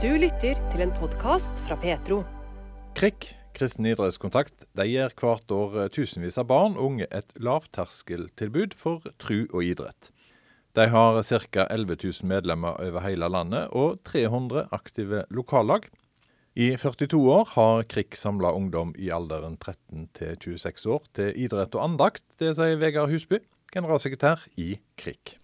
Du lytter til en podkast fra Petro. KRIK, Kristen idrettskontakt, de gir hvert år eh, tusenvis av barn og unge et lavterskeltilbud for tru og idrett. De har ca. 11 000 medlemmer over hele landet og 300 aktive lokallag. I 42 år har KRIK samla ungdom i alderen 13 til 26 år til idrett og andakt. Det sier Vegard Husby, generalsekretær i KRIK.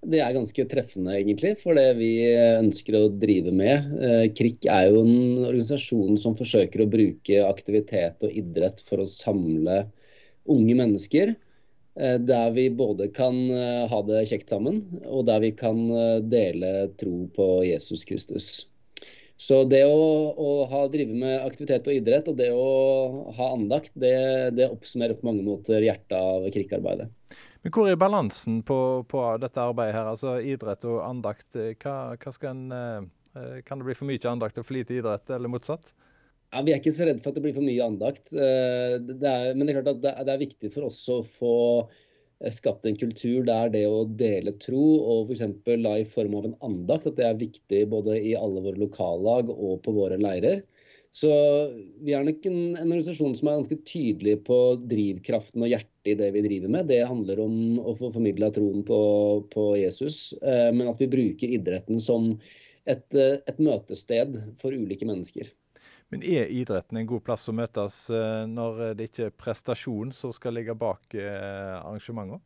Det er ganske treffende, egentlig, for det vi ønsker å drive med. Eh, KRIK er jo en organisasjon som forsøker å bruke aktivitet og idrett for å samle unge mennesker. Eh, der vi både kan eh, ha det kjekt sammen, og der vi kan dele tro på Jesus Kristus. Så det å, å ha, drive med aktivitet og idrett og det å ha andakt, det, det oppsummerer på mange måter hjertet av KRIK-arbeidet. Men hvor er balansen på, på, dette arbeidet her? Altså idrett og andakt. Hva, hva skal en, eh, kan det bli for mye andakt og for lite idrett, eller motsatt? Ja, Vi er ikke så redde for at det blir for mye andakt. Eh, det er, men det er klart at det, er viktig for oss å få eh, skapt en kultur der det å dele tro, og f.eks. i form av en andakt, at det er viktig både i alle våre lokallag og på våre leirer. Så vi er nok en, en, organisasjon som er ganske tydelig på drivkraften og hjertet i det vi driver med. Det handler om å få formidla troen på, på Jesus, eh, men at vi bruker idretten som et, eh, et, møtested for ulike mennesker. Men er idretten en god plass å møtes eh, når det ikke er prestasjon som skal ligge bak eh, arrangementet?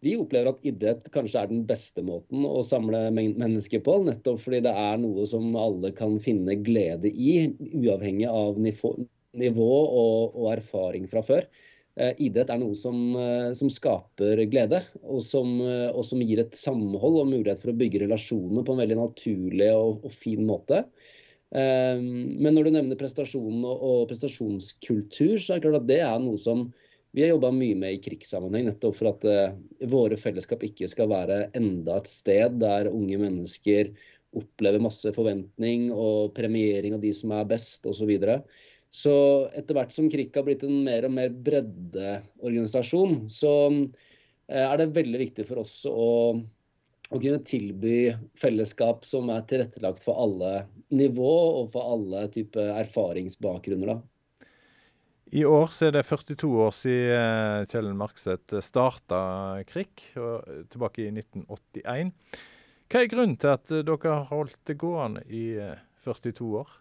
Vi opplever at idrett kanskje er den beste måten å samle mennesker på. Nettopp fordi det er noe som alle kan finne glede i, uavhengig av nivå og, erfaring fra før. Eh, idrett er noe som, eh, som skaper glede, og som, eh, og som, gir et samhold og mulighet for å bygge relasjoner på en veldig naturlig og, og fin måte. Men når du nevner prestasjon og prestasjonskultur, så er det klart at det er noe som vi har jobba mye med i krigssammenheng, nettopp for at uh, våre fellesskap ikke skal være enda et sted der unge mennesker opplever masse forventning og premiering av de som er best, osv. Så, videre. så etter hvert som KRIK har blitt en mer og mer breddeorganisasjon, så uh, er det veldig viktig for oss å, å kunne tilby fellesskap som er tilrettelagt for alle nivå og for alle typer erfaringsbakgrunner. da. I år så er det 42 år siden eh, Kjell Markseth starta KRIK, tilbake i 1981. Hva er grunnen til at dere har holdt det gående i 42 eh, år?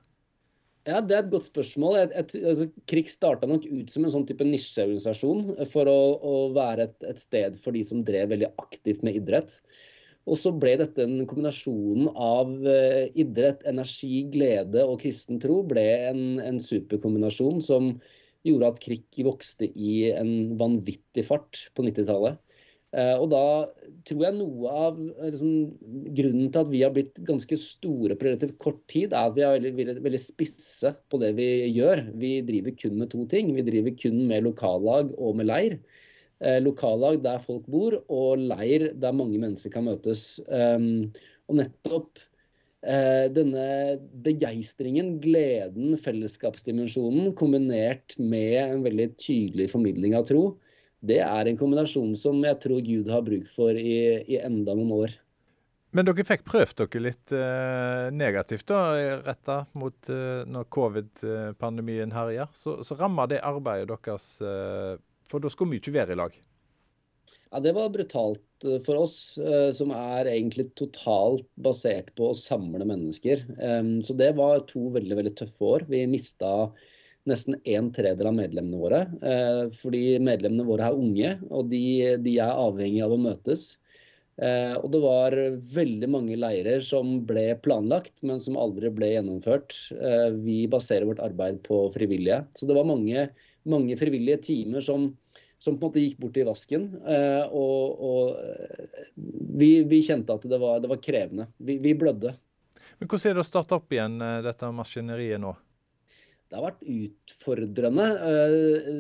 Ja, Det er et godt spørsmål. Jeg, jeg, altså, KRIK starta nok ut som en sånn type nisjeorganisasjon for å, å være et, et, sted for de som drev veldig aktivt med idrett. Og så ble dette en kombinasjon av idrett, energi, glede og kristen tro ble en, en superkombinasjon som gjorde at krikk vokste i en vanvittig fart på 90-tallet. Eh, og da tror jeg noe av liksom, grunnen til at vi har blitt ganske store på relativt kort tid, er at vi er veldig, veldig, veldig, spisse på det vi gjør. Vi driver kun med to ting. Vi driver kun med lokallag og med leir. Eh, lokallag der folk bor, og leir der mange mennesker kan møtes. Um, og nettopp Eh, denne begeistringen, gleden, fellesskapsdimensjonen kombinert med en veldig tydelig formidling av tro, det er en kombinasjon som jeg tror Gud har bruk for i, i enda noen år. Men dere fikk prøvd dere litt eh, negativt da, retta mot eh, når covid-pandemien herja. Så, så ramma det arbeidet deres, eh, for da skulle vi ikke være i lag? Ja, Det var brutalt eh, for oss, eh, som er egentlig totalt basert på å samle mennesker. Så det var to veldig veldig tøffe år. Vi mista nesten en tredel av medlemmene våre. Eh, fordi medlemmene våre er unge, og de, de er avhengige av å møtes. Og det var veldig mange leirer som ble planlagt, men som aldri ble gjennomført. Vi baserer vårt arbeid på frivillige. Så det var mange, mange frivillige timer som som på en måte gikk bort i vasken. Eh, og, og eh, vi, vi, kjente at det var, det var krevende. Vi, vi, blødde. Men Hvordan er det å starte opp igjen eh, dette maskineriet nå? Det har vært utfordrende,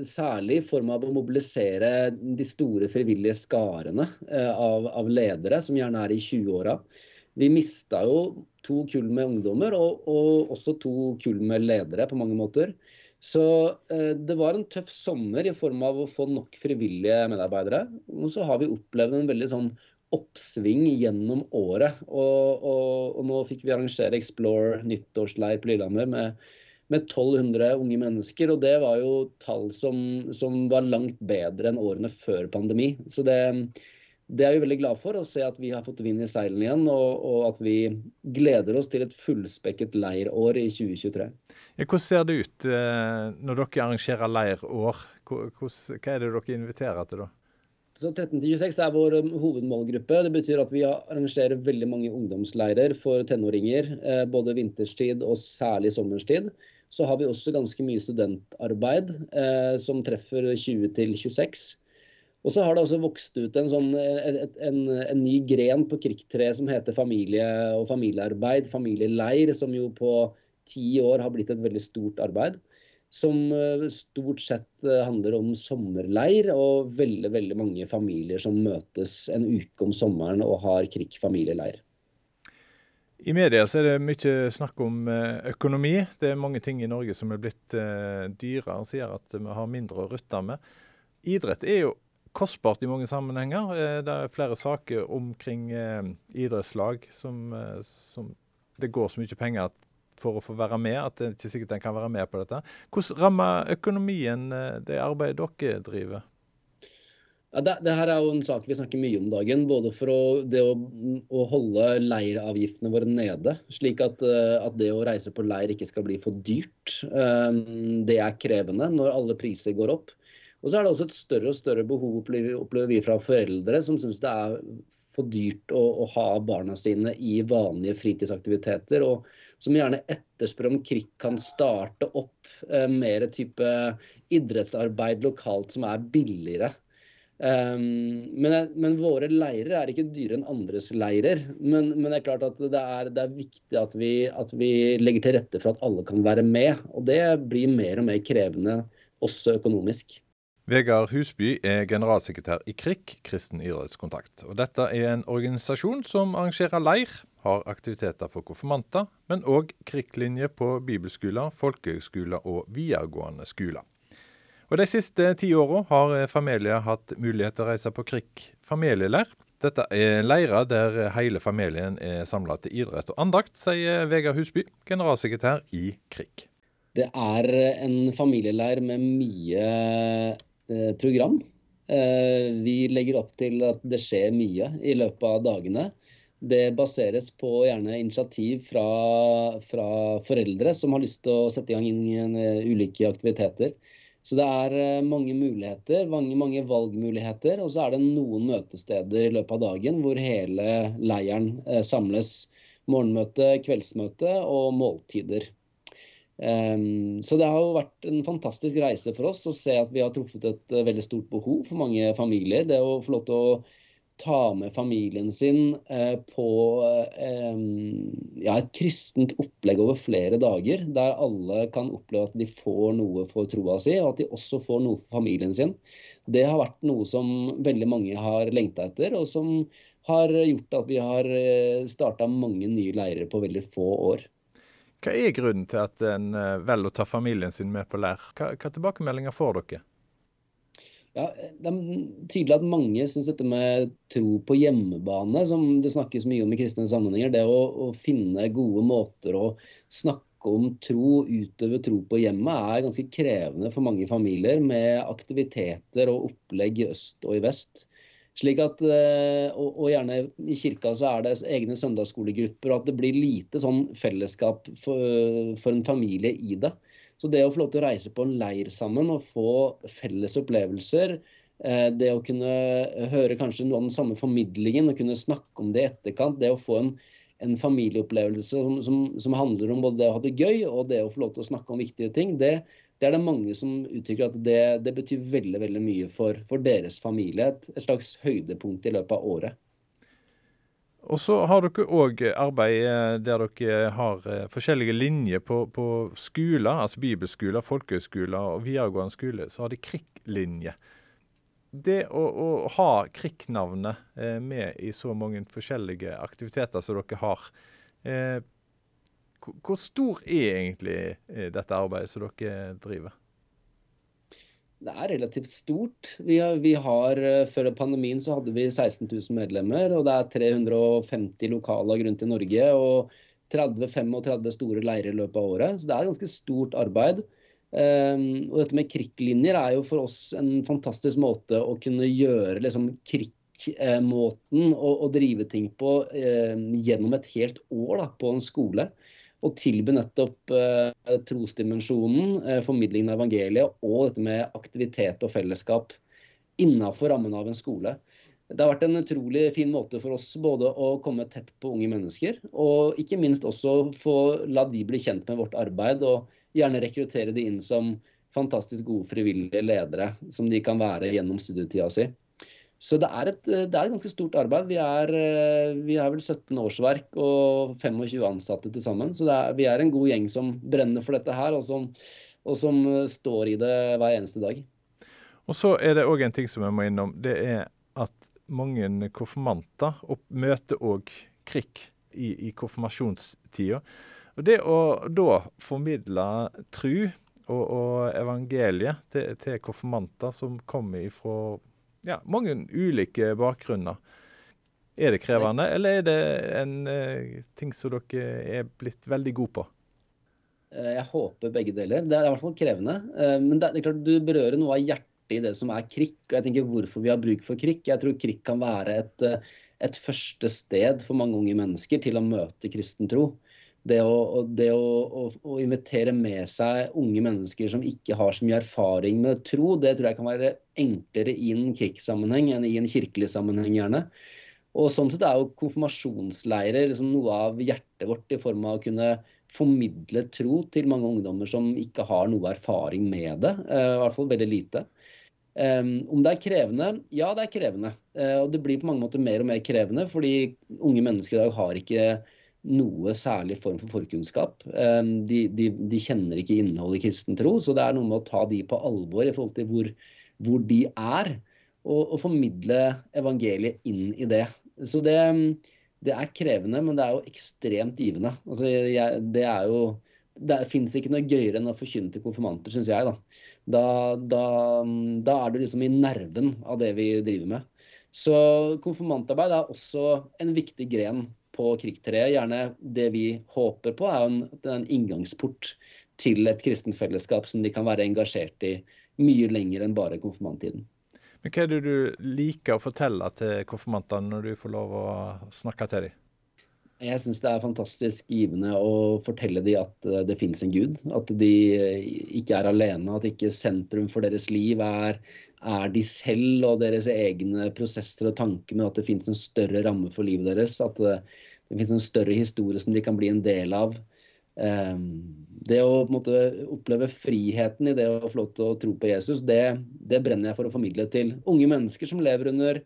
særlig i form av å mobilisere de store frivillige skarene av, av ledere, som gjerne er i 20-åra. Vi mista jo to kull med ungdommer, og, og også to kull med ledere på mange måter. Så eh, det var en tøff sommer i form av å få nok frivillige medarbeidere. Og så har vi opplevd en veldig sånn oppsving gjennom året. Og, og, og nå fikk vi arrangere Explore nyttårsleir på Lillehammer med, med 1200 unge mennesker. Og det var jo tall som, som var langt bedre enn årene før pandemi. Så det, det er vi veldig glad for, å se at vi har fått vind i seilene igjen. Og, og, at vi gleder oss til et fullspekket leirår i 2023. Ja, hvordan ser det ut eh, når dere arrangerer leirår? Hva er det dere inviterer til da? Så 13-26 er vår um, hovedmålgruppe. Det betyr at vi arrangerer veldig mange ungdomsleirer for tenåringer. Eh, både vinterstid og særlig sommerstid. Så har vi også ganske mye studentarbeid eh, som treffer 20 26. Og så har det også vokst ut en, sånn, en, en, en ny gren på krigstreet som heter familie og familiearbeid, familieleir, som jo på ti år har blitt et veldig stort arbeid som eh, stort sett eh, handler om sommerleir, og veldig veldig mange familier som møtes en uke om sommeren og har krig familieleir. I media så er det mye snakk om eh, økonomi. Det er mange ting i Norge som er blitt dyrere, og sier at vi har mindre å rutte med. Idrett er jo kostbart i mange sammenhenger. Det er flere saker omkring idrettslag som, som det går så mye penger for å få være med, at det er ikke sikkert en kan være med på dette. Hvordan rammer økonomien eh, det arbeidet dere driver? Ja, det, det, her er jo en sak vi snakker mye om dagen. Både for å, å, å holde leiravgiftene våre nede, slik at, eh, at, det å reise på leir ikke skal bli for dyrt. Det er krevende når alle priser går opp. Og så er det også et større og større behov opplever vi fra foreldre som syns det er for dyrt å, å, ha barna sine i vanlige fritidsaktiviteter, og som gjerne etterspør om KRIK kan starte opp eh, mer type idrettsarbeid lokalt som er billigere. Um, men, men, våre leirer er ikke dyrere enn andres leirer. Men, men, det er klart at det er, det er viktig at vi, at vi, legger til rette for at alle kan være med. Og det blir mer og mer krevende også økonomisk. Vegard Husby er generalsekretær i KRIK, Kristen idrettskontakt. Og dette er en organisasjon som arrangerer leir, har aktiviteter for konfirmanter, men òg KRIK-linje på bibelskoler, folkehøgskoler og videregående skoler. Og De siste ti åra har familier hatt mulighet til å reise på KRIK familieleir. Dette er leirer der hele familien er samla til idrett og andakt, sier Vegard Husby, generalsekretær i KRIK. Det er en familieleir med mye program. Eh, vi legger opp til at det skjer mye i løpet av dagene. Det baseres på gjerne initiativ fra, fra foreldre som har lyst til å sette i gang inn eh, ulike aktiviteter. Så det er mange muligheter, mange, mange valgmuligheter. Og så er det noen møtesteder i løpet av dagen hvor hele leiren samles. Morgenmøte, kveldsmøte og måltider. Um, så det har jo vært en fantastisk reise for oss å se at vi har truffet et uh, veldig stort behov for mange familier. Det å få lov til å ta med familien sin uh, på uh, ja, et kristent opplegg over flere dager, der alle kan oppleve at de får noe for troa si, og at de også får noe for familien sin. Det har vært noe som veldig mange har lengta etter, og som har gjort at vi har starta mange nye leirer på veldig få år. Hva er grunnen til at en eh, velger å ta familien sin med på leir? Hva, hva tilbakemeldinger får dere? Ja, Det er tydelig at mange syns dette med tro på hjemmebane, som det snakkes mye om i kristne sammenhenger, det å, å finne gode måter å snakke om tro, utøve tro på hjemmet, er ganske krevende for mange familier med aktiviteter og opplegg i øst og i vest. Slik at, eh, og, og, gjerne i kirka så er det egne søndagsskolegrupper, og at det blir lite sånn fellesskap for, for, en familie i det. Så det å få lov til å reise på en leir sammen og få felles opplevelser, eh, det å kunne høre kanskje noe av den samme formidlingen og kunne snakke om det i etterkant, det å få en, en familieopplevelse som, som, som, handler om både det å ha det gøy og det å få lov til å snakke om viktige ting, det, det er det mange som uttrykker at det, det betyr veldig veldig mye for, for deres familie. Et, et, slags høydepunkt i løpet av året. Og så har dere òg arbeid eh, der dere har eh, forskjellige linjer på, på skoler, altså bibelskoler, folkehøyskoler og videregående skole. Så har de KRIK-linje. Det å, å ha KRIK-navnet eh, med i så mange forskjellige aktiviteter som dere har, hvor stor er egentlig eh, dette arbeidet som dere driver? Det er relativt stort. Vi har, vi har, eh, Før pandemien så hadde vi 16 000 medlemmer, og det er 350 lokallag rundt i Norge. og 30-35 store leirer i løpet av året. Så det er et ganske stort arbeid. Um, og dette med krikklinjer er jo for oss en fantastisk måte å kunne gjøre liksom, krikkmåten å, å, drive ting på um, gjennom et helt år da, på en skole og tilby nettopp eh, trosdimensjonen, eh, formidlingen av evangeliet og dette med aktivitet og fellesskap innafor rammen av en skole. Det har vært en utrolig fin måte for oss både å komme tett på unge mennesker, og ikke minst også få la de bli kjent med vårt arbeid, og gjerne rekruttere de inn som fantastisk gode frivillige ledere som de kan være gjennom studietida si. Så det er, et, det er, et, ganske stort arbeid. Vi er, eh, vi er vel 17 årsverk og 25 ansatte til sammen. Så er, vi er en god gjeng som brenner for dette her, og som, og som står i det hver eneste dag. Og så er det òg en ting som jeg må innom. Det er at mange konfirmanter møter òg krig i, i konfirmasjonstida. Og det å da formidle tru og, og evangeliet til, til konfirmanter som kommer ifra ja, mange ulike bakgrunner. Er det krevende, eller er det en uh, ting som dere er blitt veldig gode på? Eh, jeg håper begge deler. Det er i hvert fall krevende. Uh, men det er, klart du berører noe av hjertet i det som er krikk. og jeg tenker Hvorfor vi har bruk for krikk. Jeg tror krikk kan være et, et første sted for mange unge mennesker til å møte kristen tro det, å, det å, å, å, invitere med seg unge mennesker som ikke har så mye erfaring med tro, det tror jeg kan være enklere i en krigssammenheng enn i en kirkelig sammenheng, gjerne. Og sånn sett er jo konfirmasjonsleirer liksom noe av hjertet vårt i form av å kunne formidle tro til mange ungdommer som ikke har noe erfaring med det. Uh, I hvert fall veldig lite. Um, om det er krevende? Ja, det er krevende. Uh, og det blir på mange måter mer og mer krevende, fordi unge mennesker i dag har ikke noe særlig form for forkunnskap. Ehm, de, de, de, kjenner ikke innholdet i kristen tro, så det er noe med å ta de på alvor i forhold til hvor, hvor de er, og, og, formidle evangeliet inn i det. Så det, det, er krevende, men det er jo ekstremt givende. Altså, jeg, det er jo det fins ikke noe gøyere enn å forkynne til konfirmanter, syns jeg. Da. Da, da. da, er du liksom i nerven av det vi driver med. Så konfirmantarbeid er også en viktig gren på Krigstreet. Gjerne det vi håper på, er en, en inngangsport til et kristent fellesskap som de kan være engasjert i mye lenger enn bare konfirmanttiden. Men Hva er det du liker å fortelle til konfirmantene når du får lov å snakke til dem? Jeg syns det er fantastisk givende å fortelle dem at eh, det finnes en gud. At de ikke er alene. At ikke sentrum for deres liv er, er de selv og deres egne prosesser og tanker, men at det finnes en større ramme for livet deres. At det, det finnes en større historie som de kan bli en del av. Ehm, det å måte, oppleve friheten i det å få lov til å tro på Jesus, det, det, brenner jeg for å formidle til unge mennesker som lever under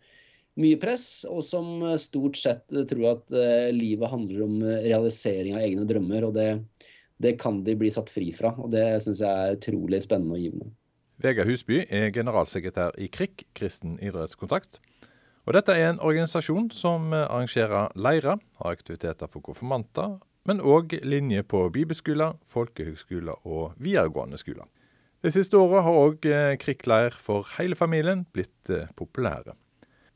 mye press, og som stort sett tror at eh, livet handler om realisering av egne drømmer. og det, det kan de bli satt fri fra. og Det syns jeg er utrolig spennende og givende. Vegard Husby er generalsekretær i KRIK, Kristen idrettskontakt. Og Dette er en organisasjon som arrangerer leirer, har aktiviteter for konfirmanter, men òg linjer på bibelskoler, folkehøgskoler og videregående skoler. De siste åra har òg eh, krikkleir for hele familien blitt eh, populære.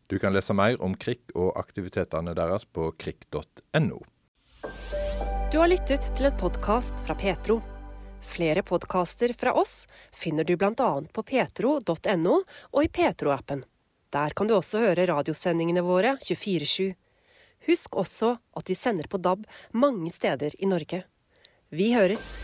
Du kan lese mer om KRIK og aktivitetene deres på krik.no. Du har lyttet til en podkast fra Petro. Flere podkaster fra oss finner du bl.a. på petro.no og i Petro-appen. Der kan du også høre radiosendingene våre 24-7. Husk også at vi sender på DAB mange steder i Norge. Vi høres!